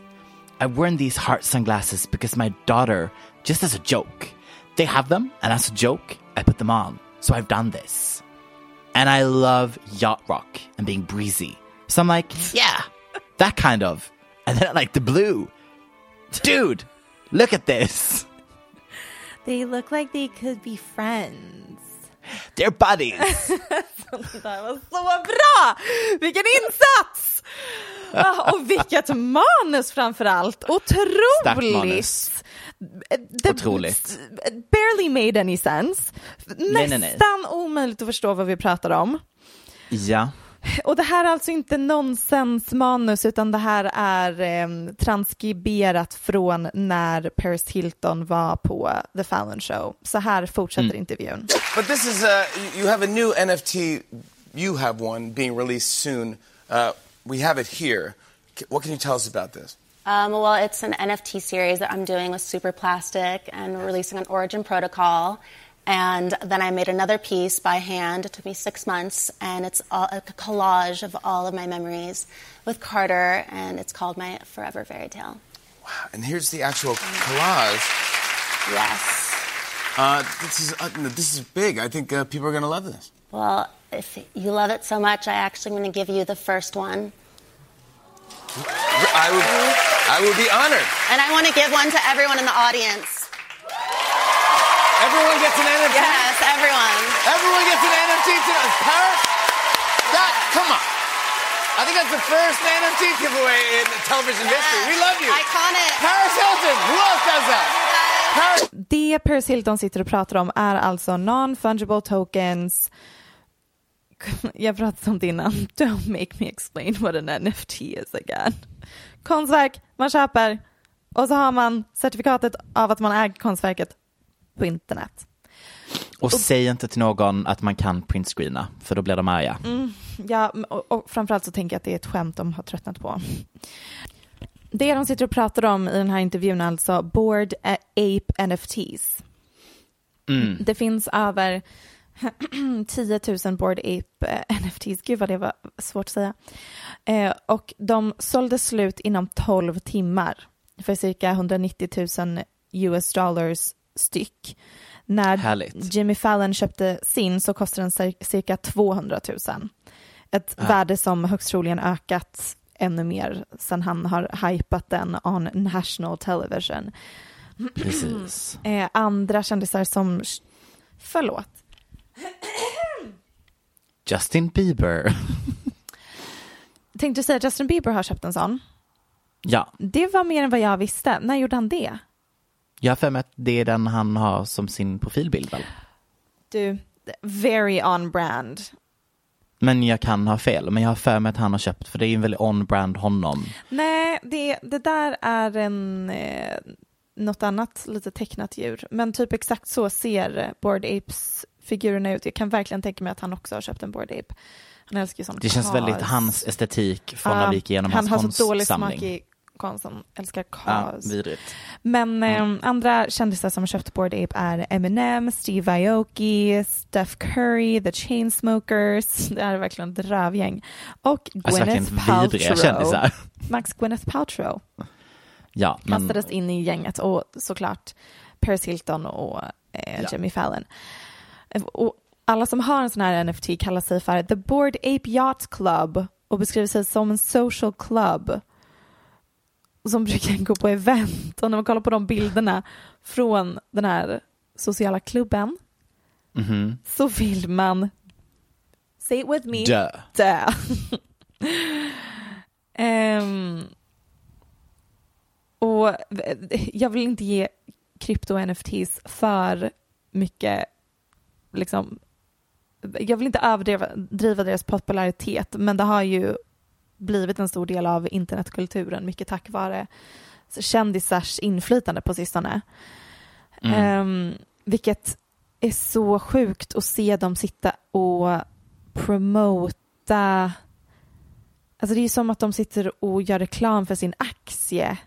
I've worn these heart sunglasses because my daughter, just as a joke, they have them, and as a joke, I put them on. So I've done this. And I love yacht rock and being breezy. So I'm like, yeah, that kind of. And then I like the blue. Dude, look at this. They look like they could be friends. They're buddies. Det var så bra! Vilken insats! Ah, Och vilket manus framför allt. Otroligt! Det- Otroligt. Barely made any sense. nej, nej. Nästan omöjligt att förstå vad vi pratar om. ja. Och det här är alltså inte nonsensmanus utan det här är eh, transkriberat från när Paris Hilton var på The Fallon Show. Så här fortsätter intervjun. But this is, uh, you have a new NFT, you have one being released soon. Uh, we have it here. What can you tell us about this? Um, well, it's an NFT series that I'm doing with Superplastic and releasing on Origin Protocol. And then I made another piece by hand. It took me six months, and it's all, a collage of all of my memories with Carter, and it's called my Forever Fairy Tale. And here's the actual collage. Yes. Uh, this is uh, this is big. I think uh, people are going to love this. Well, if you love it so much, I actually am going to give you the first one. I would, I would be honored. And I want to give one to everyone in the audience. Everyone gets an NFT. Yes, everyone. Everyone gets an NFT tonight. Paris, that come on. I think that's the first NFT giveaway in television history. We love you. Iconic. Paris Hilton. Who else does that? Paris. Det Paris Hilton sitter och pratar om är alltså non-fungible tokens. Jag pratade om det innan. Don't make me explain what an NFT is again. Konstverk man köper och så har man certifikatet av att man äger konstverket på internet. Och säg inte till någon att man kan printscreena, för då blir de arga. Ja, och, och framförallt så tänker jag att det är ett skämt de har tröttnat på. Det de sitter och pratar om i den här intervjun är alltså Board Ape NFTs. Det finns över 10 000 Board Ape eh, NFTs. Gud vad det var svårt att säga. Eh, och de sålde slut inom 12 timmar för cirka 190 000 US dollars styck. När Härligt. Jimmy Fallon köpte sin så kostade den cir- cirka 200 000. Ett värde som högst troligen ökat ännu mer sen han har hypat den on national television. Precis. Eh, andra kändisar som... Förlåt. Justin Bieber. Tänkte du säga att Justin Bieber har köpt en sån? ja, Det var mer än vad jag visste. När gjorde han det? Jag har för mig att det är den han har som sin profilbild väl? Du, very on brand. Men jag kan ha fel, men jag har för mig att han har köpt, för det är ju en väldigt on-brand honom. Nej, det, det där är en, eh, något annat lite tecknat djur. Men typ exakt så ser eh, Bored Apes-figurerna ut. Jag kan verkligen tänka mig att han också har köpt en Bored Ape. Han älskar ju sån Det känns väldigt hans estetik från när vi gick igenom Han hans har så dålig konstsamling. smak i konst, han älskar Ja, kas. vidrigt. Men eh, andra kändisar som har köpt Bored Ape är Eminem, Steve Aoki, Steph Curry, The Chainsmokers, det här är verkligen ett rövgäng. Och Alltså Gwyneth vidriga Paltrow. Max Gwyneth Paltrow Ja, men kastades in i gänget och såklart Paris Hilton och eh, Ja. Jimmy Fallon. Och alla som har en sån här NFT kallar sig för The Bored Ape Yacht Club och beskriver sig som en social club som brukar gå på event. Och när man kollar på de bilderna från den här sociala klubben mhm. så vill man, say it with me, dö. dö. Ehm, och jag vill inte ge krypto-NFTs för mycket, liksom, jag vill inte överdriva driva deras popularitet, men det har ju blivit en stor del av internetkulturen, mycket tack vare kändisars inflytande på sistone. Mm. Ehm, vilket är så sjukt att se dem sitta och promota Alltså det är som att de sitter och gör reklam för sin aktie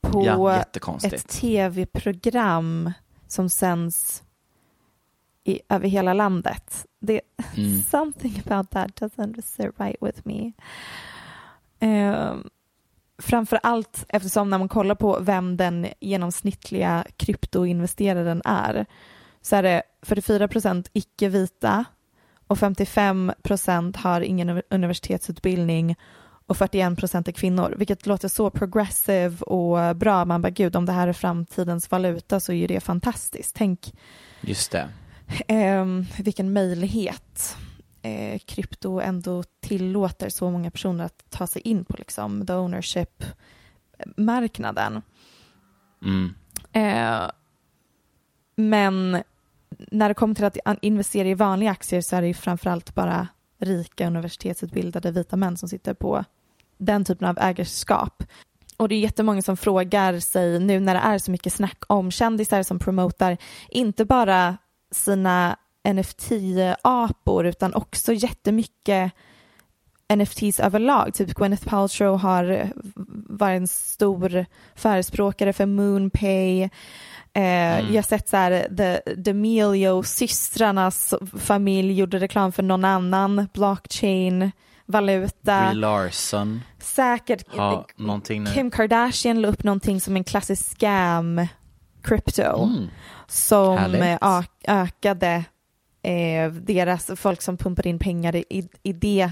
på Ja, ett tv-program som sänds i, över hela landet. Det, Mm. Something about that doesn't sit right with me. Um, framför allt eftersom när man kollar på vem den genomsnittliga kryptoinvesteraren är så är det 44 procent icke-vita och 55 procent har ingen universitetsutbildning och 41 procent är kvinnor, vilket låter så progressive och bra. Man bara, gud, om det här är framtidens valuta så är ju det fantastiskt. Tänk Just det. Eh, vilken möjlighet eh, krypto ändå tillåter så många personer att ta sig in på, liksom, the ownership-marknaden. Mm. Eh, men när det kommer till att investera i vanliga aktier så är det ju framförallt bara rika universitetsutbildade vita män som sitter på den typen av ägarskap. Och det är jättemånga som frågar sig nu när det är så mycket snack om kändisar som promotar inte bara sina NFT-apor utan också jättemycket NFTs överlag. Typ Gwyneth Paltrow har varit en stor förespråkare för Moonpay. Eh, Jag har sett så här, The, D'Amelio, systrarnas familj gjorde reklam för någon annan blockchain, valuta. Brie Larson Säkert. nu. Kim Kardashian la upp någonting som en klassisk scam, crypto, Mm. som Härligt. eh, ö- ökade eh, deras, folk som pumpade in pengar i, i det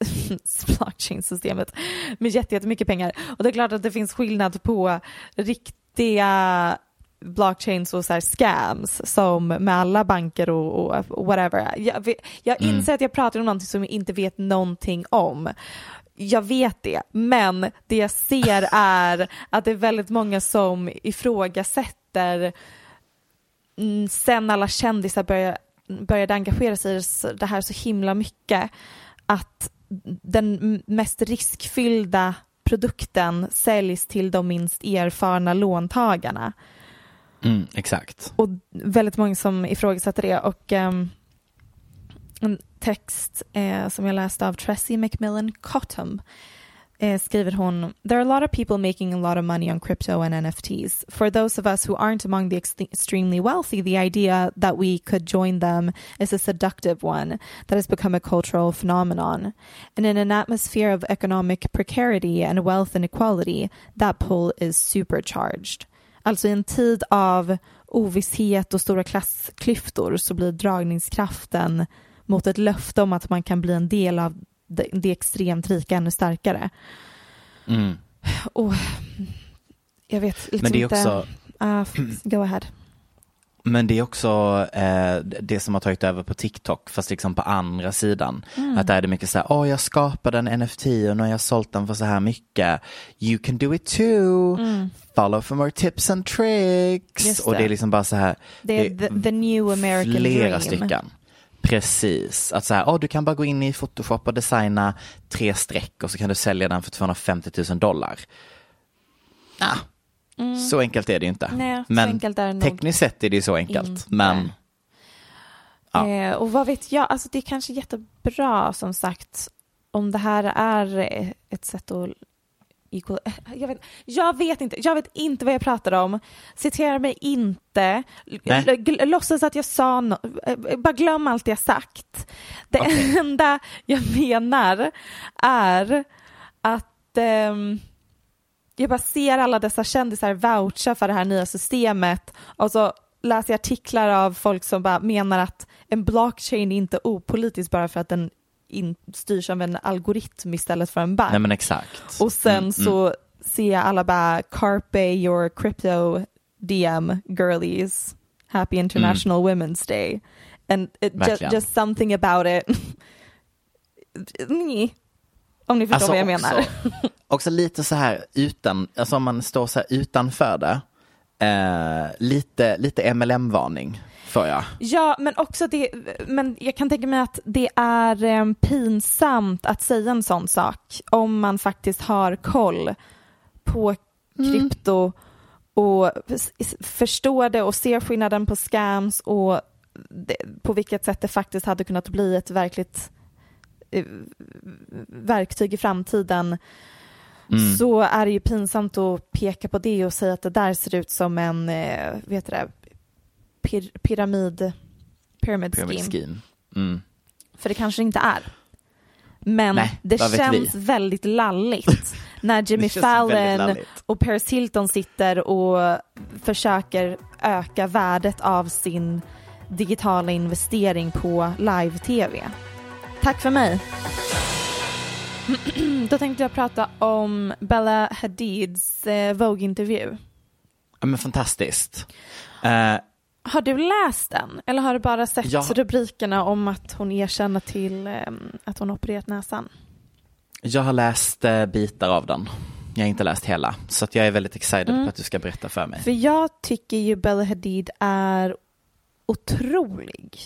blockchain-systemet med jätte- jättemycket pengar. Och det är klart att det finns skillnad på riktiga blockchains och så här scams som med alla banker och, och whatever. Jag, jag Mm. inser att jag pratar om någonting som jag inte vet någonting om. Jag vet det, men det jag ser är att det är väldigt många som ifrågasätter mm, sen alla kändisar började, började engagera sig i det här så himla mycket att den mest riskfyllda produkten säljs till de minst erfarna låntagarna. Mm, exakt. Och väldigt många som ifrågasätter det. Och ehm, en text eh, som jag läste av Tracy McMillan Cottom eh, skriver hon There are a lot of people making a lot of money on crypto and NFTs. For those of us who aren't among the ex- extremely wealthy, the idea that we could join them is a seductive one that has become a cultural phenomenon. And in an atmosphere of economic precarity and wealth inequality, that pull is supercharged. Alltså i en tid av ovisshet och stora klassklyftor så blir dragningskraften mot ett löfte om att man kan bli en del av det, det extremt rika ännu starkare. Mm. Och jag vet liksom Men det är inte... också, Ah, go ahead. men det är också eh, det som har tagit över på TikTok, fast liksom på andra sidan. Mm. Att där är det mycket så här, åh jag skapade en NFT och nu har jag sålt den för så här mycket. You can do it too. Follow for more tips and tricks. Mm. Just Och det det. är liksom bara så här. Det är the, the new American flera dream. stycken. Precis, att så här, oh, du kan bara gå in i Photoshop och designa tre streck och så kan du sälja den för 250 000 dollar. Ah, Så enkelt är det ju inte. Mm. Nej, Men nog tekniskt sett är det ju så enkelt. inte. Men Ja. Eh, och vad vet jag, alltså det är kanske jättebra som sagt om det här är ett sätt att equal, eh, jag, vet, jag vet inte, jag vet inte vad jag pratar om. Citera mig inte. Nej. låtsas att jag sa no, eh, bara glöm allt jag sagt. Det Okej. enda jag menar är att ehm, jag bara ser alla dessa kändisar voucha för det här nya systemet och så läser jag artiklar av folk som bara menar att en blockchain är inte opolitisk bara för att den in, styrs av en algoritm istället för en bank. nej men exakt. Och sen Mm, så ser jag alla bara carpe your crypto DM girlies. Happy International Women's Day. And it, just, Verkligen. just something about it. Nej. Om ni förstår vad jag också, menar. också lite så här utan, alltså om man står så här utanför det. Eh, lite, lite MLM-varning får jag. Ja, men också det, men jag kan tänka mig att det är eh, pinsamt att säga en sån sak om man faktiskt har koll på krypto och s- s- förstår det och ser skillnaden på scams och det, på vilket sätt det faktiskt hade kunnat bli ett verkligt eh, verktyg i framtiden. Så är det ju pinsamt att peka på det och säga att det där ser ut som en, eh, vet du det, pir, pyramid, pyramid scheme. Pyramid scheme. Mm. För det kanske inte är. Men Nej, det känns vi? väldigt lalligt när Jimmy Fallon och Paris Hilton sitter och försöker öka värdet av sin digitala investering på live-tv. Tack för mig. Då tänkte jag prata om Bella Hadids eh, Vogue-intervju. Ja, men fantastiskt. Eh, Har du läst den? Eller har du bara sett Ja. rubrikerna om att hon erkänner till eh, att hon opererat näsan? jag har läst eh, bitar av den. Jag har inte läst hela, så att jag är väldigt excited Mm. på att du ska berätta för mig. För jag tycker ju Bella Hadid är otrolig.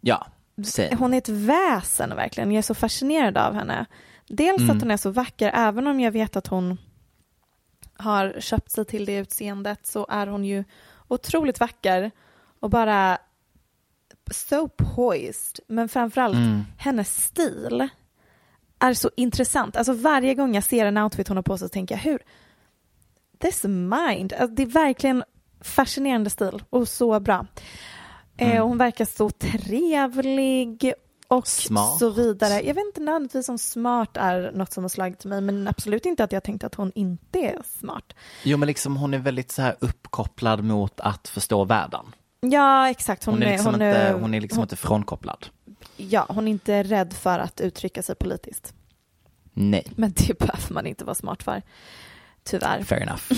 Ja, säg. Hon är ett väsen verkligen. Jag är så fascinerad av henne. Dels Mm. att hon är så vacker, även om jag vet att hon har köpt sig till det utseendet så är hon ju otroligt vacker och bara so poised. Men framförallt Mm. hennes stil är så intressant. Alltså varje gång jag ser en outfit hon har på sig så tänker jag hur this mind. Alltså, det är verkligen fascinerande stil och så bra. Mm. Eh, hon verkar så trevlig och Smart. så vidare. Jag vet inte nödvändigtvis om smart är något som har slagit mig men absolut inte att jag tänkte att hon inte är smart. Jo, men liksom hon är väldigt så här uppkopplad mot att förstå världen. Ja, exakt. Hon, är liksom inte, hon är liksom inte frånkopplad. Ja, hon är inte rädd för att uttrycka sig politiskt. Nej, Men det behöver man inte vara smart för. Tyvärr. fair enough.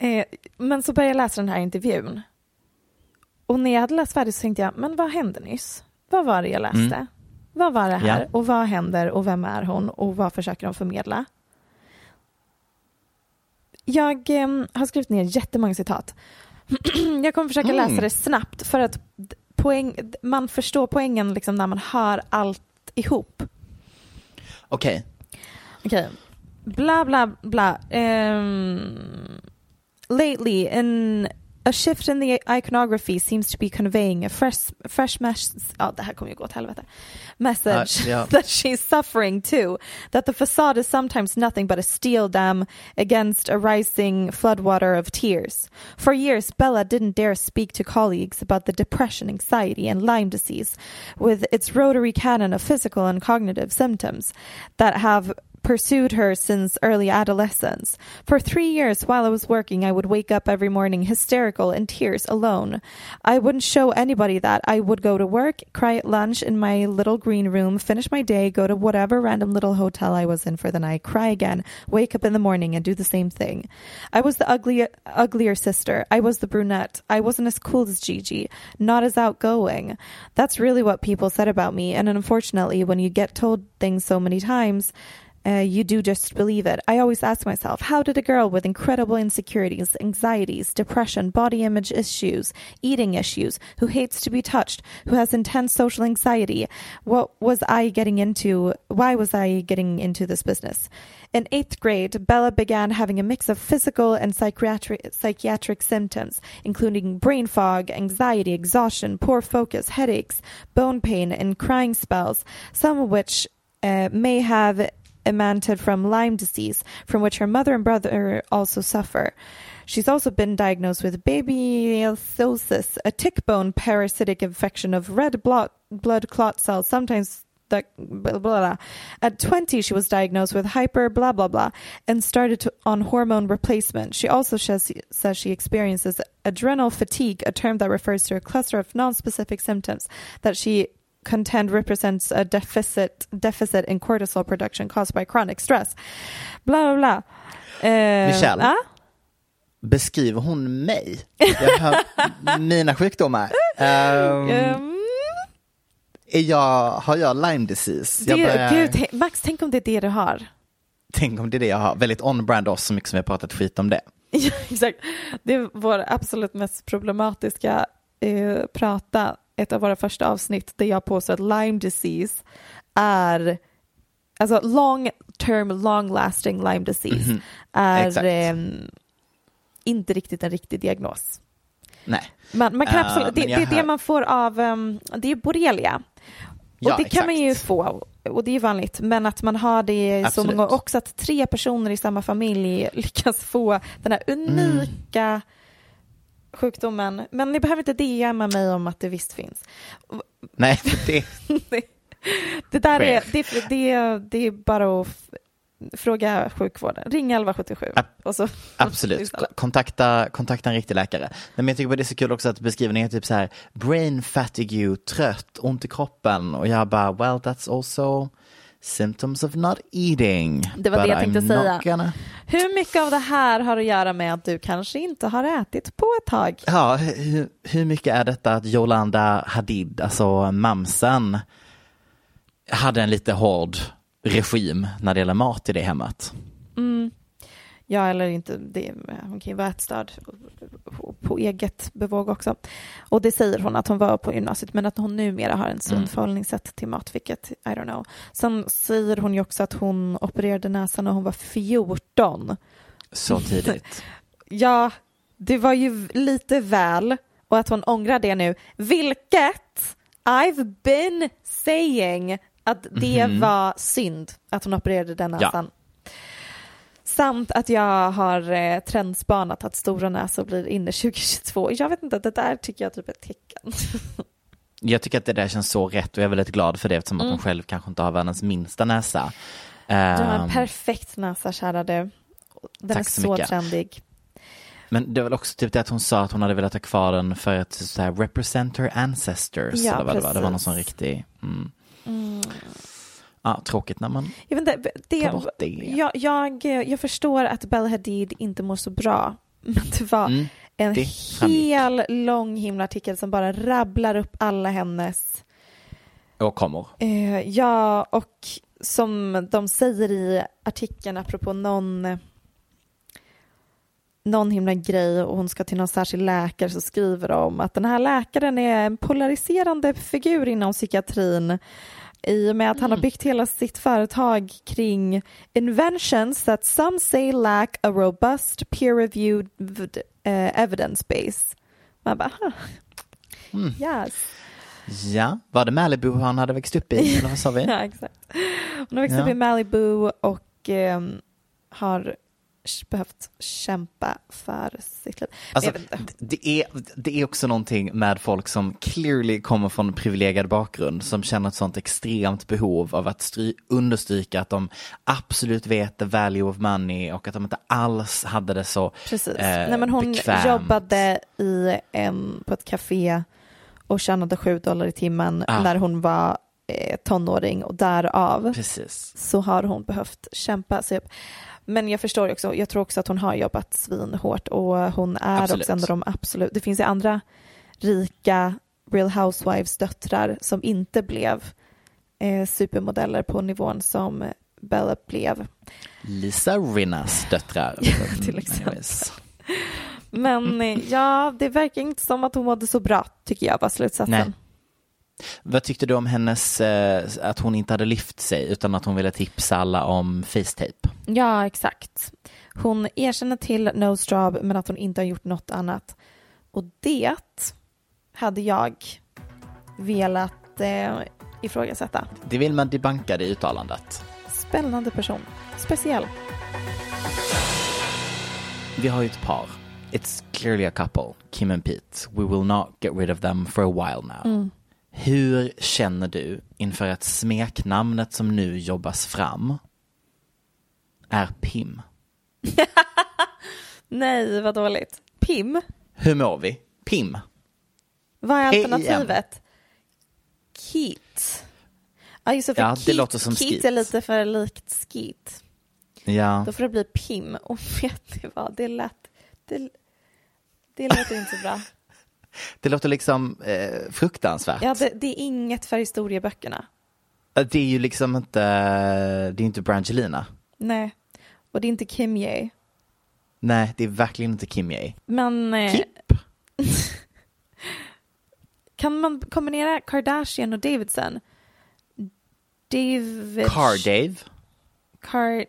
Eh, men så började jag läsa den här intervjun. Och när jag hade läst färdigt så tänkte jag, men vad hände nyss? Vad var det jag läste? Mm. Vad var det här? Ja. Och vad händer? Och vem är hon? Och vad försöker de förmedla? Jag eh, har skrivit ner jättemånga citat. jag kommer försöka Mm. läsa det snabbt för att poäng, man förstår poängen liksom när man hör allt ihop. Okej, Okej. Bla, bla, bla. Um, lately, in a shift in the iconography seems to be conveying a fresh, fresh mess... Ja, ah, det här kommer ju gå åt helvete. Message ah, Ja, ja. that she's suffering too. That the facade is sometimes nothing but a steel dam against a rising floodwater of tears. For years, Bella didn't dare speak to colleagues about the depression, anxiety, and Lyme disease, with its rotary cannon of physical and cognitive symptoms that have pursued her since early adolescence. For three years while I was working, I would wake up every morning hysterical in tears alone. I wouldn't show anybody that. I would go to work, cry at lunch in my little green room, finish my day, go to whatever random little hotel I was in for the night, cry again, wake up in the morning and do the same thing. I was the ugly, uglier sister. I was the brunette. I wasn't as cool as Gigi, not as outgoing. That's really what people said about me. And unfortunately, when you get told things so many times, uh, you do just believe it. I always ask myself, how did a girl with incredible insecurities, anxieties, depression, body image issues, eating issues, who hates to be touched, who has intense social anxiety, what was I getting into? Why was I getting into this business? In eighth grade, Bella began having a mix of physical and psychiatric, psychiatric symptoms, including brain fog, anxiety, exhaustion, poor focus, headaches, bone pain, and crying spells, some of which uh, may have emanated from Lyme disease, from which her mother and brother also suffer. She's also been diagnosed with babesiosis, a tick bone parasitic infection of red blood, blood clot cells, sometimes blah, blah, blah. At 20, she was diagnosed with hyper blah blah blah and started to, on hormone replacement. She also says, says she experiences adrenal fatigue, a term that refers to a cluster of non-specific symptoms that she contend represents a deficit deficit in cortisol production caused by chronic stress. Blah blah blah. Eh, Michelle? ja? beskriver hon mig? Jag hör mina sjukdomar. Ehm, Ehm, Är jag, har jag Lyme disease? Det, Jag börjar- gud, Max, tänk om det är det du har. Tänk om det är det jag har. Väldigt on-brand oss så mycket som vi har pratat skit om det. Ja, exakt. Det är vår absolut mest problematiska eh, prata, ett av våra första avsnitt där jag påstår att Lyme disease är, alltså long term, long lasting Lyme disease Mhm. är Exakt. ehm, inte riktigt en riktig diagnos. Nej. Man, man kan Eh, absolut, det, men det jag är det man får av, ehm, det är borrelia. Och Ja, det kan man ju exakt. få, och det är vanligt, men att man har det så Absolut. många, också att tre personer i samma familj lyckas få den här unika sjukdomen. Men ni behöver inte DMa mig om att det visst finns. Nej, det, Det där är, det, det, det är bara att fråga sjukvården. Ring 1177. Ab- och så, absolut. Kontakta, kontakta en riktig läkare. Men jag tycker det är så kul också att beskrivningen är typ så här brain fatigue, trött, ont i kroppen och jag bara well that's also symptoms of not eating. Det var det jag tänkte I'm säga. Gonna... Hur mycket av det här har att göra med att du kanske inte har ätit på ett tag? Ja, hur, hur mycket är detta att Yolanda Hadid, alltså mamsen, hade en lite hård regim när det gäller mat i det hemmet? Ja, eller inte. Det, hon kan ju vara ätstörd på eget bevåg också. Och det säger hon att hon var på gymnasiet, men att hon numera har en sund Mm. förhållningssätt till mat, vilket I don't know. Sen säger hon ju också att hon opererade näsan när hon var 14. Så tidigt. Ja, det var ju lite väl och att hon ångrar det nu, vilket I've been saying att det Mhm. var synd att hon opererade den Ja. Samt att jag har eh, trendspanat att stora näsor blir inne 2022. Jag vet inte, det där tycker jag typ är ett tecken. Jag tycker att det där känns så rätt och jag är väldigt glad för det eftersom att hon själv kanske inte har världens minsta näsa. Du har en Ehm, perfekt näsa, kära du. Den Tack är så så mycket. trendig. Men det var också typ det att hon sa att hon hade velat ha kvar den för att så här, represent her ancestors. Ja, eller vad det var. Det var någon precis. sån riktig... Mm. Ja, tråkigt när man... Jag, vet inte, det, Ta bort det. Jag, jag, jag förstår att Bella Hadid inte mår så bra. Men det var Mm, en det hel lång himla artikel som bara rabblar upp alla hennes... Och kommer. Eh, ja, och som de säger i artikeln apropå någon någon himla grej och hon ska till någon särskild läkare så skriver de att den här läkaren är en polariserande figur inom psykiatrin i och med att han har byggt hela sitt företag kring inventions that some say lack a robust peer-reviewed eh, evidence base. Man bara, huh. yes. Ja, var det Malibu han hade växt upp i? Eller vad sa vi? Ja, exakt. Hon har växt Ja. upp i Malibu och ehm, har behövt kämpa för sitt liv. Alltså, jag det, är, det är också någonting med folk som clearly kommer från privilegierad bakgrund som känner ett sånt extremt behov av att stry, understryka att de absolut vet the value of money och att de inte alls hade det så Precis. eh, Nej, men hon bekvämt. jobbade i en, på ett café och tjänade sju dollar i timmen Ah. när hon var eh, tonåring och därav Precis. så har hon behövt kämpa sig upp. Men jag förstår också, jag tror också att hon har jobbat svinhårt och hon är Absolut. också en av de absolut, det finns ju andra rika Real Housewives döttrar som inte blev eh, supermodeller på nivån som Bella blev. Lisa Rinnas döttrar. till exempel. Men eh, ja, det verkar inte som att hon mådde så bra, tycker jag var slutsatsen. Nej. Vad tyckte du om hennes, eh, att hon inte hade lyft sig utan att hon ville tipsa alla om facetape? Ja, exakt. Hon erkänner till nose job men att hon inte har gjort något annat. Och det hade jag velat eh, ifrågasätta. Det vill man debanka det uttalandet. Spännande person. Speciell. Vi har ju ett par. It's clearly a couple, Kim and Pete. We will not get rid of them for a while now. Hur känner du inför att smeknamnet som nu jobbas fram är Pim? Nej, vad dåligt. Pim, Hur mår vi? Pim? vad är alternativet? Keat. Ja, just det, för Ja, det Keat, låter som Keat Skeet. är lite för likt Skeet. Ja, Då får det bli Pim. Och vet ni vad, det lät... Det, det låter inte så bra. Det låter liksom eh, fruktansvärt. Ja, det, det är inget för historieböckerna. Det är ju liksom inte, det är inte Brangelina. Nej, och det är inte Kim Ye. Nej, det är verkligen inte Kim Ye. Men eh, Kip? kan man kombinera Kardashian och Davidson? David... Car Dave. Car...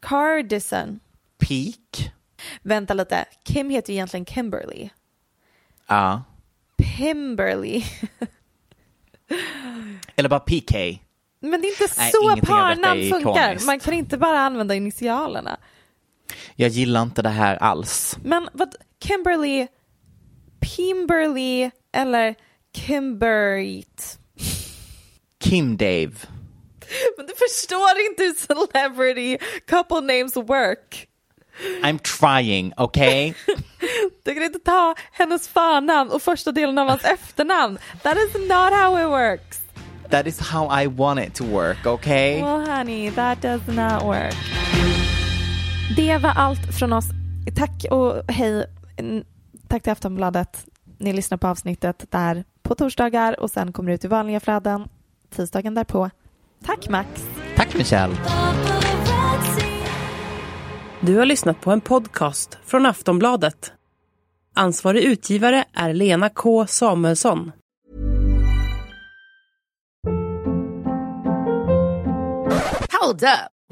Cardison. Peak. Vänta lite, Kim heter ju egentligen Kimberly. Ja. Pimberly. Eller bara PK. Men det är inte Nej, så parnamn funkar. Man kan inte bara använda initialerna. Jag gillar inte det här alls. Men vad, Kimberly, Pimberly eller Kimberit? Kim Dave. Men du förstår inte hur celebrity couple names work. I'm trying, okay? Du kan inte ta hennes förnamn och första delen av hans efternamn. That is not how it works. That is how I want it to work, okay? Well honey, that does not work. Det var allt från oss. Tack och hej. Tack till Aftonbladet. Ni lyssnar på avsnittet där på torsdagar och sen kommer det ut i vanliga flöden tisdagen därpå. Tack Max. Tack Michelle. Du har lyssnat på en podcast från Aftonbladet. Ansvarig utgivare är Lena K Samuelsson. Hold up.